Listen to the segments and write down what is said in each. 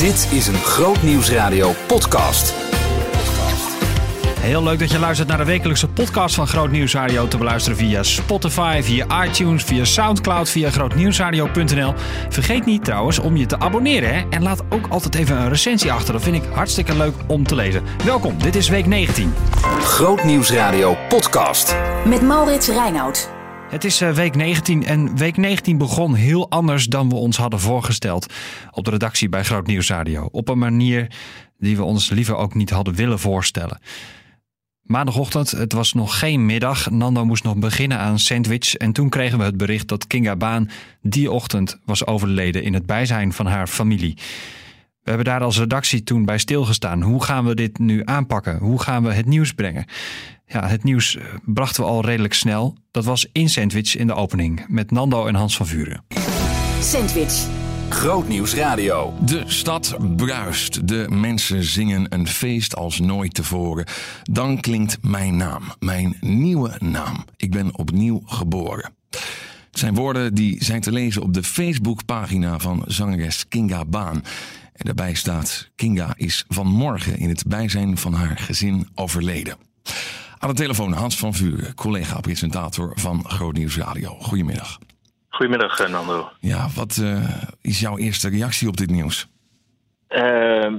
Dit is een Groot Nieuwsradio podcast. Heel leuk dat je luistert naar de wekelijkse podcast van Groot Nieuwsradio te beluisteren via Spotify, via iTunes, via Soundcloud, via grootnieuwsradio.nl. Vergeet niet trouwens om je te abonneren hè? en laat ook altijd even een recensie achter. Dat vind ik hartstikke leuk om te lezen. Welkom, dit is week 19. Groot Nieuwsradio podcast. Met Maurits Reinoud. Het is eh, week 19 en week 19 begon heel anders dan we ons hadden voorgesteld op de redactie bij Groot Nieuwsradio. Op een manier die we ons liever ook niet hadden willen voorstellen. Maandagochtend, het was nog geen middag. Nando moest nog beginnen aan sandwich. En toen kregen we het bericht dat Kinga Baan die ochtend was overleden in het bijzijn van haar familie. We hebben daar als redactie toen bij stilgestaan. Hoe gaan we dit nu aanpakken? Hoe gaan we het nieuws brengen? Ja, het nieuws eh, brachten we al redelijk snel. Dat was in Sandwich in de opening met Nando en Hans van Vuren. Sandwich. Groot Nieuwsradio. De stad bruist. De mensen zingen een feest als nooit tevoren. Dan klinkt mijn naam, mijn nieuwe naam. Ik ben opnieuw geboren. Het zijn woorden die zijn te lezen op de Facebookpagina van zangeres Kinga Baan. En daarbij staat: Kinga is vanmorgen in het bijzijn van haar gezin overleden. Aan de telefoon Hans van Vuren, collega-presentator van Groot Nieuws Radio. Goedemiddag. Goedemiddag, eh, Nando. Ja, wat uh, is jouw eerste reactie op dit nieuws? Uh,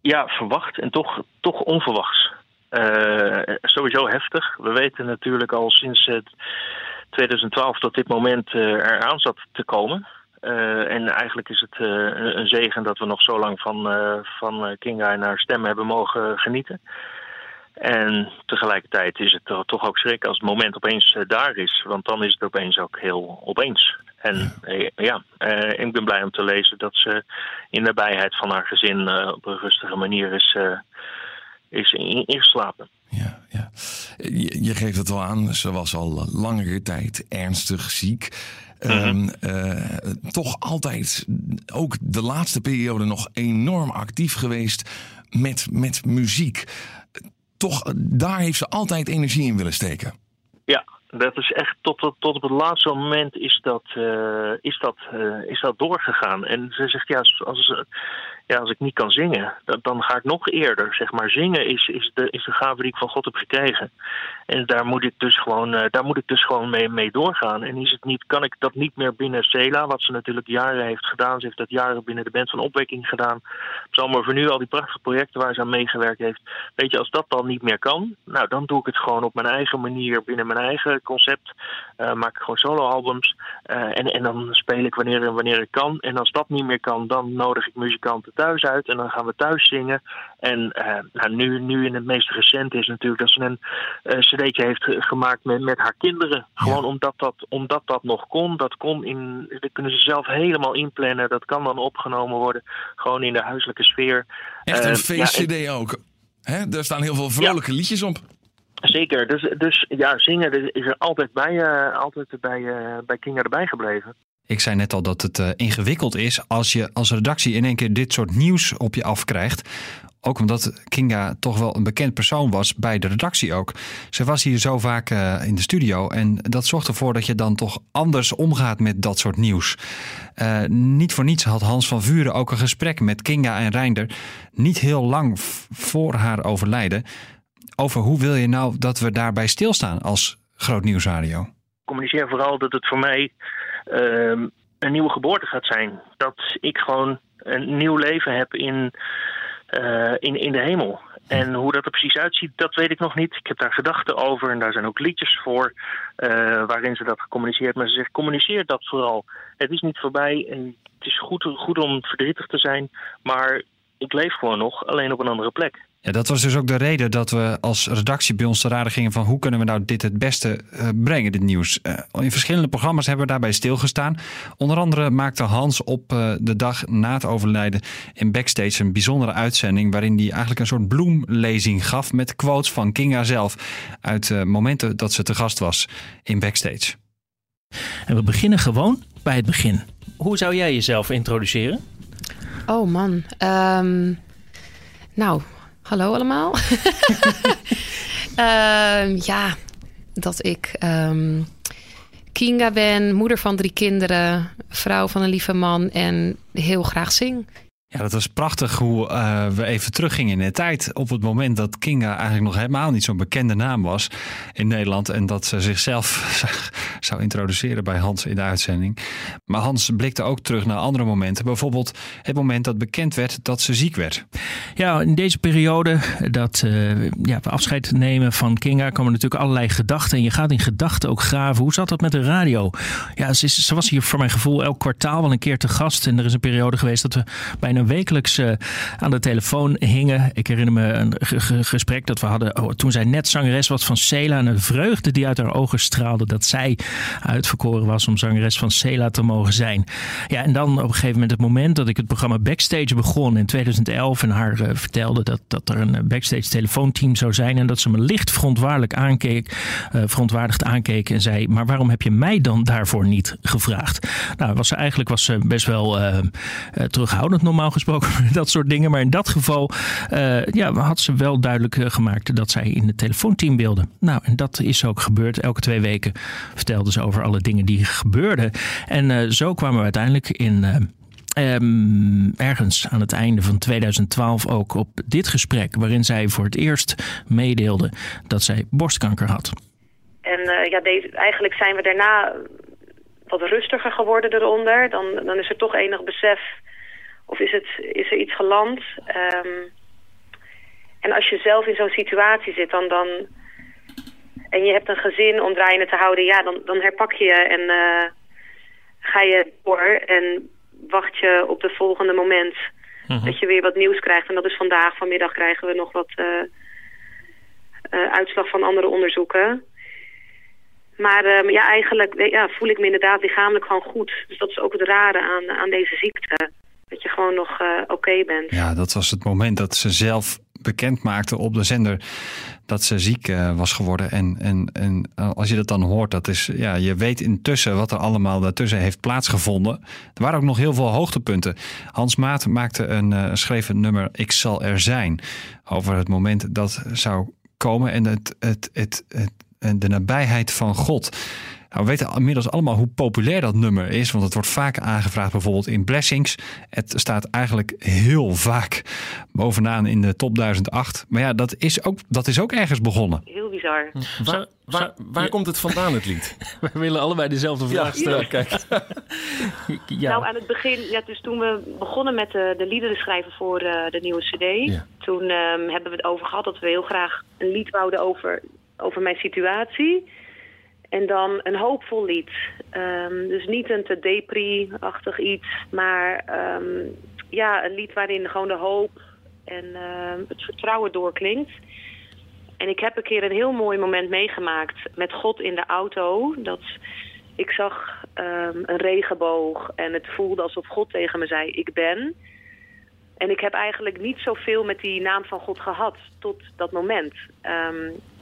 ja, verwacht en toch, toch onverwachts. Uh, sowieso heftig. We weten natuurlijk al sinds 2012 dat dit moment eraan zat te komen. en eigenlijk is het een zegen dat we nog zo lang van, van Kinga en haar stem hebben mogen genieten. En tegelijkertijd is het toch ook schrik als het moment opeens daar is. Want dan is het opeens ook heel opeens. En ja, uh, ik ben blij om te lezen dat ze in de nabijheid van haar gezin op een rustige manier is, is ingeslapen. Ja, ja. Je, geeft het al aan, ze was al langere tijd ernstig ziek. Mm -hmm. toch altijd, ook de laatste periode, nog enorm actief geweest met, met muziek toch, daar heeft ze altijd energie in willen steken. Ja, dat is echt tot, tot, op het laatste moment is dat, uh, is, dat, uh, is dat doorgegaan. En ze zegt ja, als, ja, als ik niet kan zingen, dan, dan ga ik nog eerder. Zeg maar, zingen is, is, de, is de gave die ik van God heb gekregen. En daar moet ik dus gewoon, uh, daar moet ik dus gewoon mee, mee doorgaan. En is het niet, kan ik dat niet meer binnen Cela, wat ze natuurlijk jaren heeft gedaan. Ze heeft dat jaren binnen de band van opwekking gedaan. Psalmer voor nu, al die prachtige projecten waar ze aan meegewerkt heeft. Weet je, als dat dan niet meer kan, nou dan doe ik het gewoon op mijn eigen manier, binnen mijn eigen concept. Uh, maak ik gewoon soloalbums. Uh, en, en dan speel ik wanneer en wanneer ik kan. En als dat niet meer kan, dan nodig ik muzikanten thuis uit en dan gaan we thuis zingen. En uh, nou, nu, nu in het meest recente is natuurlijk dat ze een uh, cd'tje heeft gemaakt met, met haar kinderen. Gewoon ja. omdat, dat, omdat dat nog kon. Dat kon in, dat kunnen ze zelf helemaal inplannen. Dat kan dan opgenomen worden. Gewoon in de huiselijke sfeer. Echt een uh, feest-cd ja, ook. Hè? Daar staan heel veel vrolijke ja. liedjes op. Zeker, dus, dus ja, zingen is er altijd bij, uh, altijd bij, uh, bij Kinga erbij gebleven. Ik zei net al dat het uh, ingewikkeld is als je als redactie in één keer dit soort nieuws op je afkrijgt. Ook omdat Kinga toch wel een bekend persoon was bij de redactie ook. Ze was hier zo vaak uh, in de studio en dat zorgt ervoor dat je dan toch anders omgaat met dat soort nieuws. Uh, niet voor niets had Hans van Vuren ook een gesprek met Kinga en Reinder. Niet heel lang voor haar overlijden. Over hoe wil je nou dat we daarbij stilstaan als Groot Nieuwsradio? Communiceer vooral dat het voor mij uh, een nieuwe geboorte gaat zijn. Dat ik gewoon een nieuw leven heb in, uh, in, in de hemel. En hoe dat er precies uitziet, dat weet ik nog niet. Ik heb daar gedachten over en daar zijn ook liedjes voor uh, waarin ze dat gecommuniceerd. Maar ze zegt, communiceer dat vooral. Het is niet voorbij en het is goed, goed om verdrietig te zijn, maar ik leef gewoon nog, alleen op een andere plek. Ja, dat was dus ook de reden dat we als redactie bij ons te raden gingen van hoe kunnen we nou dit het beste uh, brengen, dit nieuws. Uh, in verschillende programma's hebben we daarbij stilgestaan. Onder andere maakte Hans op uh, de dag na het overlijden in Backstage een bijzondere uitzending waarin hij eigenlijk een soort bloemlezing gaf met quotes van Kinga zelf uit momenten dat ze te gast was in Backstage. En we beginnen gewoon bij het begin. Hoe zou jij jezelf introduceren? Oh man, um, nou, hallo allemaal. uh, ja, dat ik um, Kinga ben, moeder van drie kinderen, vrouw van een lieve man en heel graag zing. Ja, dat was prachtig hoe uh, we even teruggingen in de tijd. Op het moment dat Kinga eigenlijk nog helemaal niet zo'n bekende naam was in Nederland. En dat ze zichzelf zou introduceren bij Hans in de uitzending. Maar Hans blikte ook terug naar andere momenten. Bijvoorbeeld het moment dat bekend werd dat ze ziek werd. Ja, in deze periode dat uh, ja, afscheid nemen van Kinga komen natuurlijk allerlei gedachten. En je gaat in gedachten ook graven. Hoe zat dat met de radio? Ja, ze, ze was hier voor mijn gevoel elk kwartaal wel een keer te gast. En er is een periode geweest dat we bijna wekelijks uh, aan de telefoon hingen. Ik herinner me een gesprek dat we hadden oh, toen zij net zangeres was van Cela. En een vreugde die uit haar ogen straalde dat zij uitverkoren was om zangeres van Cela te mogen zijn. Ja, en dan op een gegeven moment het moment dat ik het programma Backstage begon in 2011 en haar uh, vertelde dat, dat er een backstage telefoonteam zou zijn en dat ze me licht verontwaardigd aankeek, uh, verontwaardigd aankeek en zei, maar waarom heb je mij dan daarvoor niet gevraagd? Nou, was ze, eigenlijk was ze best wel terughoudend normaal gesproken, dat soort dingen. Maar in dat geval uh, ja, had ze wel duidelijk gemaakt dat zij in het telefoonteam wilde. Nou, en dat is ook gebeurd. Elke twee weken vertelde ze over alle dingen die gebeurden. En uh, zo kwamen we uiteindelijk in. Um, ergens aan het einde van 2012 ook op dit gesprek, waarin zij voor het eerst meedeelde dat zij borstkanker had. En ja, eigenlijk zijn we daarna wat rustiger geworden eronder. Dan, dan is er toch enig besef of is, het, is er iets geland. Um, en als je zelf in zo'n situatie zit, dan, dan, en je hebt een gezin om draaiende te houden, ja, dan, dan herpak je en uh, ga je door en wacht je op het volgende moment uh-huh. dat je weer wat nieuws krijgt. En dat is vandaag, vanmiddag krijgen we nog wat uh, uh, uitslag van andere onderzoeken. Maar um, ja, eigenlijk ja, voel ik me inderdaad lichamelijk gewoon goed. Dus dat is ook het rare aan, aan deze ziekte. Dat je gewoon nog uh, oké bent. Ja, dat was het moment dat ze zelf bekend maakte op de zender dat ze ziek uh, was geworden. En, en, en als je dat dan hoort, dat is, ja, je weet intussen wat er allemaal daartussen heeft plaatsgevonden. Er waren ook nog heel veel hoogtepunten. Hans Maat maakte een, uh, schreef nummer Ik zal er zijn. Over het moment dat zou komen en het, het, het, het, de nabijheid van God. Nou, we weten inmiddels allemaal hoe populair dat nummer is, want het wordt vaak aangevraagd, bijvoorbeeld in Blessings. Het staat eigenlijk heel vaak bovenaan in de top 1008. Maar ja, dat is ook, dat is ook ergens begonnen. Heel bizar. Waar, waar, waar komt het vandaan, het lied? we willen allebei dezelfde vraag stellen. Ja, kijk. ja. Nou, aan het begin, ja, dus toen we begonnen met de, de liederen schrijven voor uh, de nieuwe cd, Ja. toen um, hebben we het over gehad dat we heel graag een lied wouden over, over mijn situatie. En dan een hoopvol lied. Um, dus niet een te depri-achtig iets, maar um, ja, een lied waarin gewoon de hoop en uh, het vertrouwen doorklinkt. En ik heb een keer een heel mooi moment meegemaakt met God in de auto. Dat ik zag een regenboog en het voelde alsof God tegen me zei, ik ben. En ik heb eigenlijk niet zoveel met die naam van God gehad tot dat moment.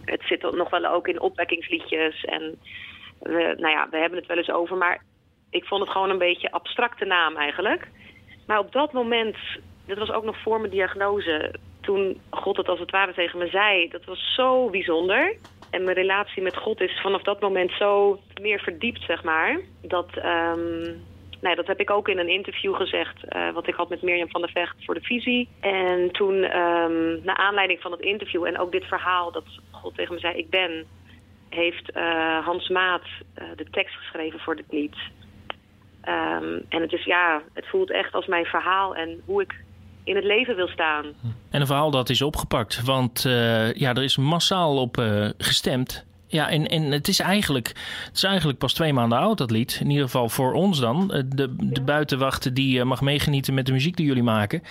Het zit nog wel ook in opwekkingsliedjes. En we, nou ja, we hebben het wel eens over. Maar ik vond het gewoon een beetje abstracte naam eigenlijk. Maar op dat moment, dat was ook nog voor mijn diagnose. Toen God het als het ware tegen me zei. Dat was zo bijzonder. En mijn relatie met God is vanaf dat moment zo meer verdiept, zeg maar. Dat, um, nou, dat heb ik ook in een interview gezegd, uh, wat ik had met Mirjam van der Vecht voor de visie. En toen, um, naar aanleiding van het interview en ook dit verhaal dat God tegen me zei, ik ben, heeft uh, Hans Maat uh, de tekst geschreven voor dit lied. Um, en het is, ja, het voelt echt als mijn verhaal en hoe ik in het leven wil staan. En een verhaal dat is opgepakt, want ja, er is massaal op gestemd. Ja, en, en het, is eigenlijk, het is eigenlijk pas twee maanden oud, dat lied. In ieder geval voor ons dan. De, de buitenwachten die uh, mag meegenieten met de muziek die jullie maken.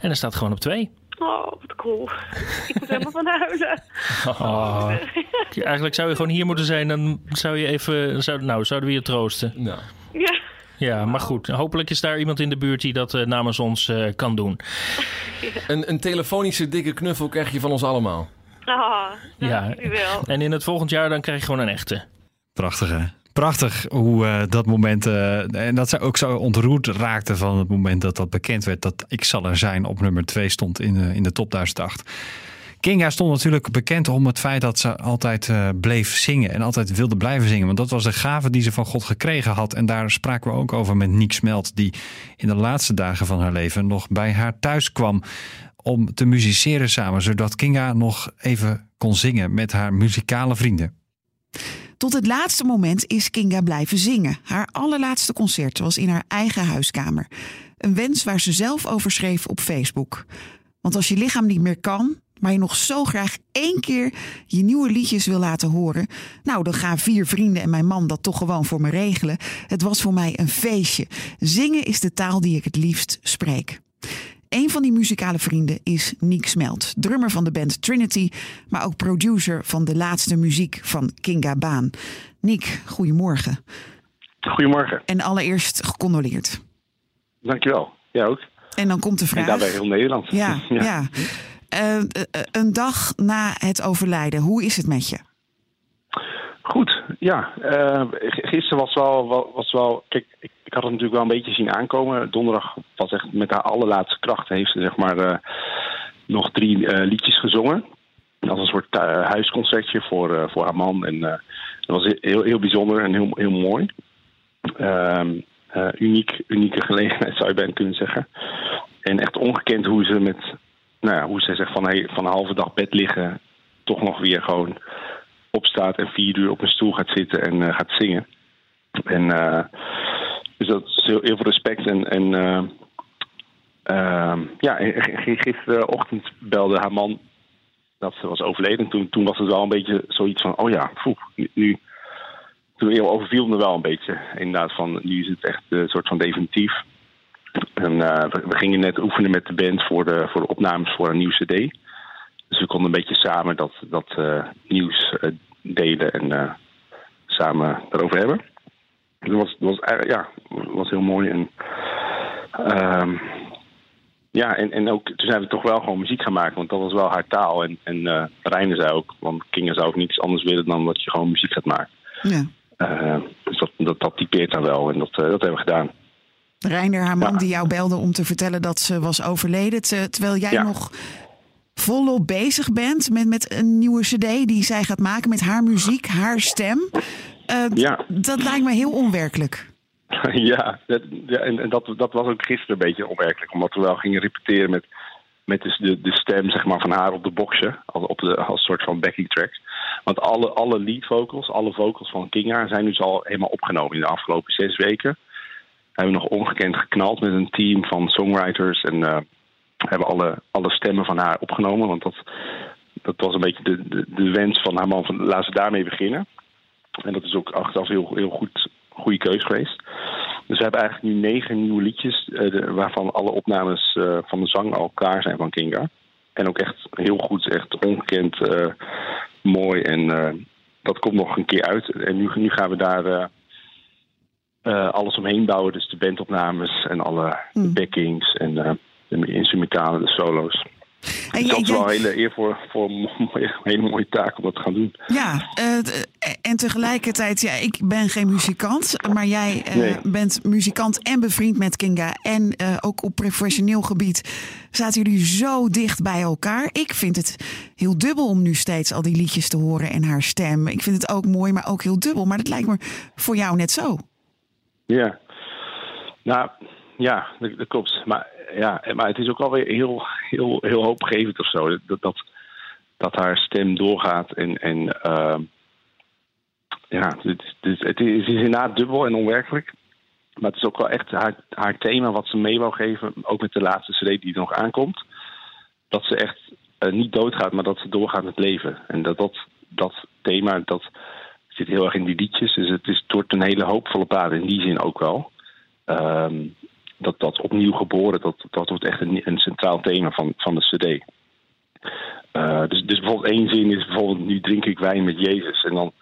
En er staat gewoon op twee. Oh, wat cool. Ik moet helemaal van huilen. Oh. Eigenlijk zou je gewoon hier moeten zijn. Dan zou je even... Zou, nou, zouden we je troosten. Nou. Ja. Ja, maar goed. Hopelijk is daar iemand in de buurt die dat uh, namens ons uh, kan doen. Ja. Een, een telefonische dikke knuffel krijg je van ons allemaal. Oh, ja. wel. En in het volgend jaar dan krijg je gewoon een echte. Prachtig hè? Prachtig hoe uh, dat moment, uh, en dat ze ook zo ontroerd raakte van het moment dat dat bekend werd, dat Ik zal er zijn op nummer 2 stond in, uh, in de top 1008. Kinga stond natuurlijk bekend om het feit dat ze altijd uh, bleef zingen en altijd wilde blijven zingen. Want dat was de gave die ze van God gekregen had. En daar spraken we ook over met Niek Smelt, die in de laatste dagen van haar leven nog bij haar thuis kwam om te musiceren samen, zodat Kinga nog even kon zingen met haar muzikale vrienden. Tot het laatste moment is Kinga blijven zingen. Haar allerlaatste concert was in haar eigen huiskamer. Een wens waar ze zelf over schreef op Facebook. Want als je lichaam niet meer kan, maar je nog zo graag één keer je nieuwe liedjes wil laten horen, nou dan gaan vier vrienden en mijn man dat toch gewoon voor me regelen. Het was voor mij een feestje. Zingen is de taal die ik het liefst spreek. Een van die muzikale vrienden is Niek Smelt, drummer van de band Trinity, maar ook producer van de laatste muziek van Kinga Baan. Niek, goedemorgen. Goedemorgen. En allereerst gecondoleerd. Dankjewel. Jij ook. En dan komt de vraag. En daarbij heel Nederland. Ja, ja. Uh, een dag na het overlijden, hoe is het met je? Goed, ja. Uh, gisteren was wel, was wel. Kijk, ik, ik, had het natuurlijk wel een beetje zien aankomen. Donderdag was echt met haar allerlaatste krachten heeft ze zeg maar uh, nog drie uh, liedjes gezongen. Dat was een soort huisconcertje voor, voor haar man. En dat was heel, heel bijzonder en heel, heel mooi. Ehm, uniek, unieke gelegenheid zou je bijna kunnen zeggen. En echt ongekend hoe ze met, nou ja, hoe ze zegt van, hey, van een halve dag bed liggen, toch nog weer gewoon opstaat en vier uur op een stoel gaat zitten en uh, gaat zingen. En uh, dus dat is heel, heel veel respect. En, en uh, ja, gisterochtend belde haar man dat ze was overleden. Toen, toen was het wel een beetje zoiets van: oh ja, poeh, nu. Toen overviel me wel een beetje. Inderdaad, van nu is het echt een soort van definitief. En we, we, gingen net oefenen met de band voor de, voor de opnames voor een nieuw CD. Dus we konden een beetje samen dat, dat uh, nieuws uh, delen en uh, samen erover hebben. Dat was, was, ja, was heel mooi. En, ehm, ja, en, en ook toen zijn we toch wel gewoon muziek gaan maken, want dat was wel haar taal. En, en uh, Reine zei ook, want Kinga zou ook niets anders willen dan dat je gewoon muziek gaat maken. Ja. Uh, dus dat, dat, dat typeert dan wel en dat, uh, dat hebben we gedaan. Reiner, haar man, ja. die jou belde om te vertellen dat ze was overleden. Terwijl jij ja. nog volop bezig bent met, met een nieuwe CD die zij gaat maken met haar muziek, haar stem. Uh, ja. Dat lijkt me heel onwerkelijk. Ja, dat, ja en, dat, dat was ook gisteren een beetje onwerkelijk, omdat we wel gingen repeteren met, met de, de stem zeg maar, van haar op de boxen, als, op de, als soort van backing tracks. Want alle, alle lead vocals, alle vocals van Kinga zijn dus al helemaal opgenomen in de afgelopen zes weken. We hebben nog ongekend geknald met een team van songwriters en uh, hebben alle, alle stemmen van haar opgenomen. Want dat, dat was een beetje de, de, de wens van haar man. Van, laten we daarmee beginnen. En dat is ook achteraf heel, heel goed, goede keus geweest. Dus we hebben eigenlijk nu negen nieuwe liedjes, uh, de, waarvan alle opnames uh, van de zang al klaar zijn van Kinga. En ook echt heel goed, echt ongekend uh, mooi. En dat komt nog een keer uit. En nu, nu gaan we daar alles omheen bouwen. Dus de bandopnames en alle mm. backings en de instrumentale, de solo's. En dus dat is wel een hele eer voor, voor een hele mooie taak om dat te gaan doen. Ja, uh, en tegelijkertijd, ja, ik ben geen muzikant, maar jij uh, nee. bent muzikant en bevriend met Kinga. En uh, ook op professioneel gebied zaten jullie zo dicht bij elkaar. Ik vind het heel dubbel om nu steeds al die liedjes te horen en haar stem. Ik vind het ook mooi, maar ook heel dubbel. Maar dat lijkt me voor jou net zo. Ja, nou ja, dat, dat klopt. Maar ja, maar het is ook alweer heel, heel, heel hoopgevend of zo. Dat, dat, dat haar stem doorgaat. En, en uh, ja, het, het, het, is inderdaad dubbel en onwerkelijk. Maar het is ook wel echt haar, haar thema wat ze mee wou geven. Ook met de laatste CD die nog aankomt. Dat ze echt uh, niet doodgaat, maar dat ze doorgaat met leven. En dat, dat, dat thema, dat zit heel erg in die liedjes. Dus het, is, wordt een hele hoopvolle plaat in die zin ook wel. Um, dat, dat opnieuw geboren, dat, dat wordt echt een, een centraal thema van, van de CD. Uh, dus, dus bijvoorbeeld één zin is bijvoorbeeld nu drink ik wijn met Jezus. En dan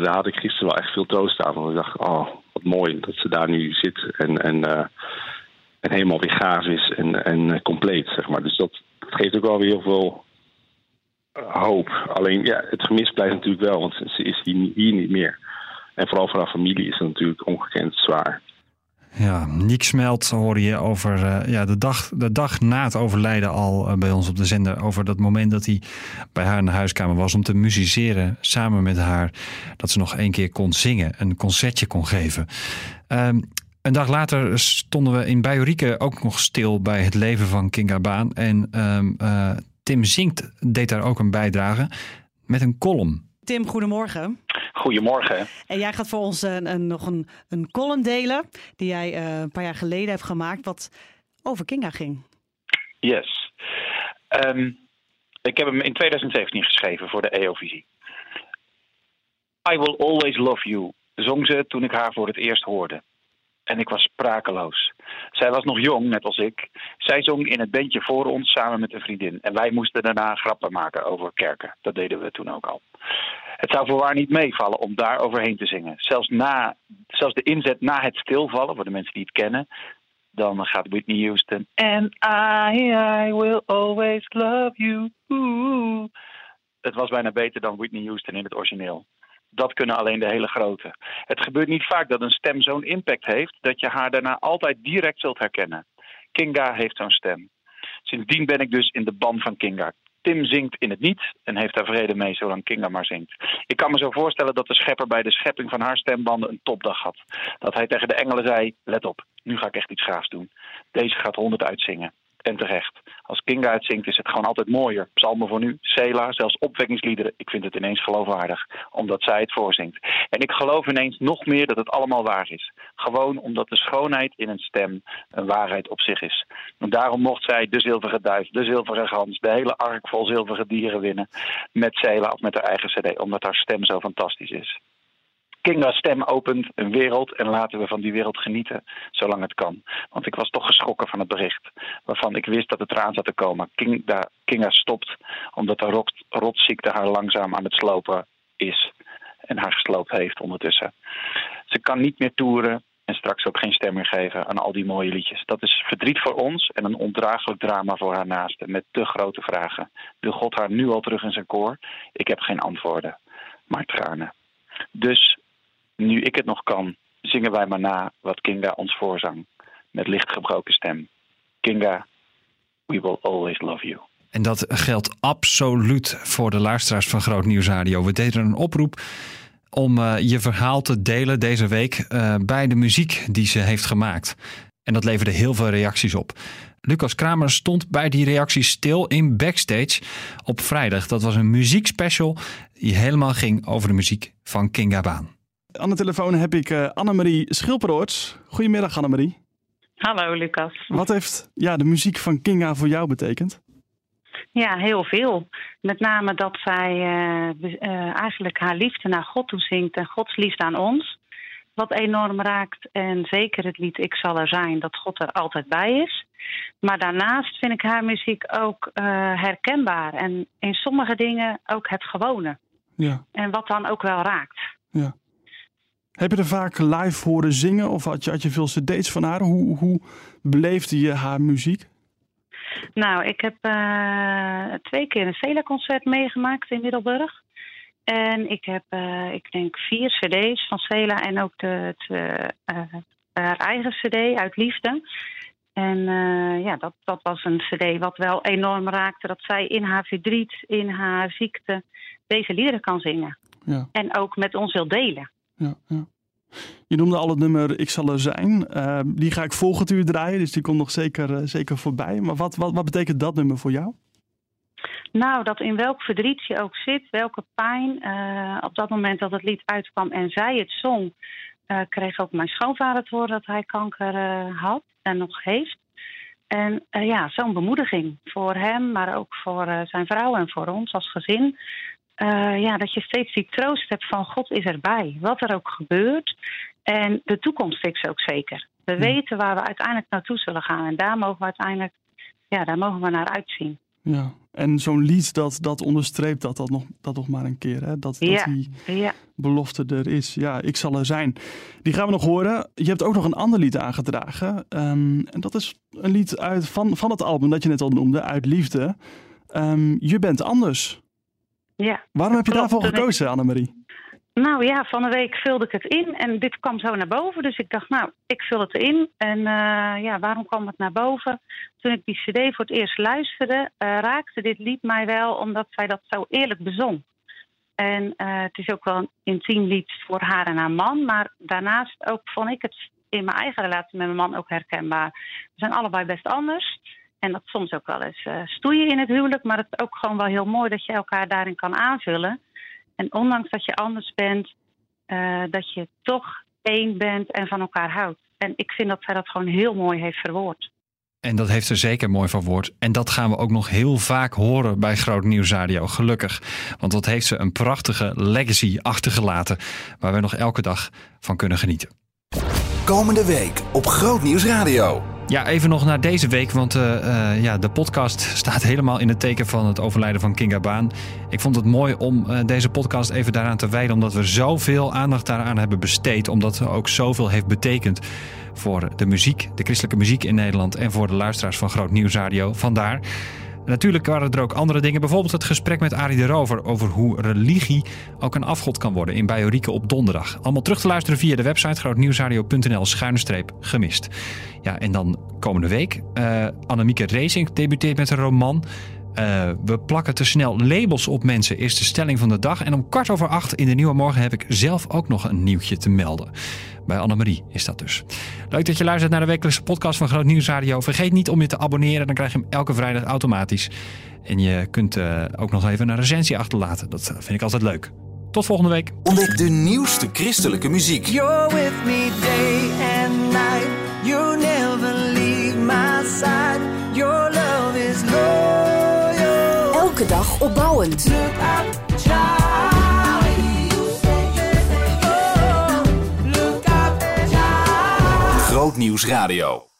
daar had ik gisteren wel echt veel troost aan. Want ik dacht, oh, wat mooi dat ze daar nu zit en, en, uh, en helemaal weer gaaf is en, en compleet, zeg maar. Dus dat, dat geeft ook wel weer heel veel hoop. Alleen, ja, het gemis blijft natuurlijk wel, want ze is hier, hier niet meer. En vooral voor haar familie is het natuurlijk ongekend zwaar. Ja, Niek Smelt hoorde je over uh, ja, de, dag, de dag na het overlijden al uh, bij ons op de zender. Over dat moment dat hij bij haar in de huiskamer was om te musiceren samen met haar. Dat ze nog één keer kon zingen, een concertje kon geven. Um, een dag later stonden we in Bajorieke ook nog stil bij het leven van Kinga Baan. En um, uh, Tim Zinkt deed daar ook een bijdrage met een column. Tim, goedemorgen. Goedemorgen. En jij gaat voor ons een, een, nog een, een column delen die jij uh, een paar jaar geleden hebt gemaakt, wat over Kinga ging. Yes. Um, ik heb hem in 2017 geschreven voor de EO-visie. I will always love you, zong ze toen ik haar voor het eerst hoorde. En ik was sprakeloos. Zij was nog jong, net als ik. Zij zong in het bandje voor ons samen met een vriendin. En wij moesten daarna grappen maken over kerken. Dat deden we toen ook al. Het zou voorwaar niet meevallen om daar overheen te zingen. Zelfs, na, zelfs de inzet na het stilvallen, voor de mensen die het kennen, dan gaat Whitney Houston. And I, I will always love you. Het was bijna beter dan Whitney Houston in het origineel. Dat kunnen alleen de hele grote. Het gebeurt niet vaak dat een stem zo'n impact heeft dat je haar daarna altijd direct zult herkennen. Kinga heeft zo'n stem. Sindsdien ben ik dus in de ban van Kinga. Tim zingt in het niet en heeft daar vrede mee zolang Kinga maar zingt. Ik kan me zo voorstellen dat de schepper bij de schepping van haar stembanden een topdag had. Dat hij tegen de engelen zei: Let op, nu ga ik echt iets gaafs doen. Deze gaat honderd uitzingen. En terecht. Als Kinga uitzingt is het gewoon altijd mooier. Psalmen voor nu, Sela, zelfs opwekkingsliederen. Ik vind het ineens geloofwaardig, omdat zij het voorzingt. En ik geloof ineens nog meer dat het allemaal waar is. Gewoon omdat de schoonheid in een stem een waarheid op zich is. En daarom mocht zij de zilveren duif, de zilveren gans, de hele ark vol zilveren dieren winnen. Met Sela of met haar eigen cd, omdat haar stem zo fantastisch is. Kinga's stem opent een wereld en laten we van die wereld genieten, zolang het kan. Want ik was toch geschrokken van het bericht, waarvan ik wist dat het eraan zat te komen. Kinga, Kinga stopt omdat de rot, rotziekte haar langzaam aan het slopen is en haar gesloopt heeft ondertussen. Ze kan niet meer toeren en straks ook geen stem meer geven aan al die mooie liedjes. Dat is verdriet voor ons en een ondraaglijk drama voor haar naasten met te grote vragen. Wil God haar nu al terug in zijn koor? Ik heb geen antwoorden, maar tranen. Dus nu ik het nog kan, zingen wij maar na wat Kinga ons voorzang. Met licht gebroken stem. Kinga, we will always love you. En dat geldt absoluut voor de luisteraars van Groot Nieuws Radio. We deden een oproep om uh, je verhaal te delen deze week uh, bij de muziek die ze heeft gemaakt. En dat leverde heel veel reacties op. Lucas Kramer stond bij die reacties stil in backstage op vrijdag. Dat was een muziekspecial die helemaal ging over de muziek van Kinga Baan. Aan de telefoon heb ik uh, Annemarie Schilperoorts. Goedemiddag Annemarie. Hallo Lucas. Wat heeft ja, de muziek van Kinga voor jou betekend? Ja, heel veel. Met name dat zij uh, uh, eigenlijk haar liefde naar God toezingt en Gods liefde aan ons. Wat enorm raakt. En zeker het lied Ik zal er zijn, dat God er altijd bij is. Maar daarnaast vind ik haar muziek ook herkenbaar. En in sommige dingen ook het gewone. Ja. En wat dan ook wel raakt. Ja. Heb je er vaak live horen zingen of had je, had je veel cd's van haar? Hoe, hoe beleefde je haar muziek? Nou, ik heb uh, twee keer een Cela-concert meegemaakt in Middelburg. En ik heb, uh, ik denk, vier cd's van Cela en ook de, de uh, haar eigen cd uit Liefde. En ja, dat, dat was een cd wat wel enorm raakte. Dat zij in haar verdriet, in haar ziekte, deze liederen kan zingen. Ja. En ook met ons wil delen. Ja. Je noemde al het nummer Ik zal er zijn. Uh, die ga ik volgend uur draaien, dus die komt nog zeker, uh, zeker voorbij. Maar wat, wat, wat betekent dat nummer voor jou? Nou, dat in welk verdriet je ook zit, welke pijn. Uh, op dat moment dat het lied uitkwam en zij het zong, kreeg ook mijn schoonvader te horen dat hij kanker had en nog heeft. En ja, zo'n bemoediging voor hem, maar ook voor zijn vrouw en voor ons als gezin. Uh, ja, dat je steeds die troost hebt van God is erbij. Wat er ook gebeurt. En de toekomst is ook zeker. We weten waar we uiteindelijk naartoe zullen gaan. En daar mogen we uiteindelijk, ja, daar mogen we naar uitzien. Ja, en zo'n lied dat, dat onderstreept dat, dat, nog, dat nog maar een keer. Hè? Dat, ja. dat die ja. belofte er is. Ja, ik zal er zijn. Die gaan we nog horen. Je hebt ook nog een ander lied aangedragen. Um, en dat is een lied uit, van, van het album dat je net al noemde, Uit Liefde. Um, je bent anders. Ja, Waarom heb je klopt. daarvoor gekozen, Annemarie? Nou ja, van de week vulde ik het in en dit kwam zo naar boven. Dus ik dacht, nou, ik vul het in. En uh, ja, waarom kwam het naar boven? Toen ik die cd voor het eerst luisterde, uh, raakte dit lied mij wel... omdat zij dat zo eerlijk bezong. En uh, het is ook wel een intiem lied voor haar en haar man. Maar daarnaast ook vond ik het in mijn eigen relatie met mijn man ook herkenbaar. We zijn allebei best anders. En dat soms ook wel eens stoeien in het huwelijk. Maar het is ook gewoon wel heel mooi dat je elkaar daarin kan aanvullen... En ondanks dat je anders bent, uh, dat je toch één bent en van elkaar houdt. En ik vind dat zij dat gewoon heel mooi heeft verwoord. En dat heeft ze zeker mooi verwoord. En dat gaan we ook nog heel vaak horen bij Groot Nieuws Radio, gelukkig. Want wat heeft ze een prachtige legacy achtergelaten... waar we nog elke dag van kunnen genieten. Komende week op Groot Nieuws Radio. Ja, even nog naar deze week, want uh, uh, ja, de podcast staat helemaal in het teken van het overlijden van Kinga Baan. Ik vond het mooi om uh, deze podcast even daaraan te wijden, omdat we zoveel aandacht daaraan hebben besteed. Omdat ze ook zoveel heeft betekend voor de muziek, de christelijke muziek in Nederland en voor de luisteraars van Groot Nieuws Radio. Natuurlijk waren er ook andere dingen. Bijvoorbeeld het gesprek met Arie de Rover over hoe religie ook een afgod kan worden in Bijorieke op donderdag. Allemaal terug te luisteren via de website grootnieuwsradio.nl schuine gemist. Ja, en dan komende week. Uh, Annemieke Racing debuteert met een roman. Uh, we plakken te snel labels op mensen, is de stelling van de dag. En om kwart over acht in de Nieuwe Morgen heb ik zelf ook nog een nieuwtje te melden. Bij Annemarie is dat dus. Leuk dat je luistert naar de wekelijkse podcast van Groot Nieuws Radio. Vergeet niet om je te abonneren, dan krijg je hem elke vrijdag automatisch. En je kunt uh, ook nog even een recensie achterlaten. Dat vind ik altijd leuk. Tot volgende week. Ontdek de nieuwste christelijke muziek. You're with me day and night. You dag opbouwend. Look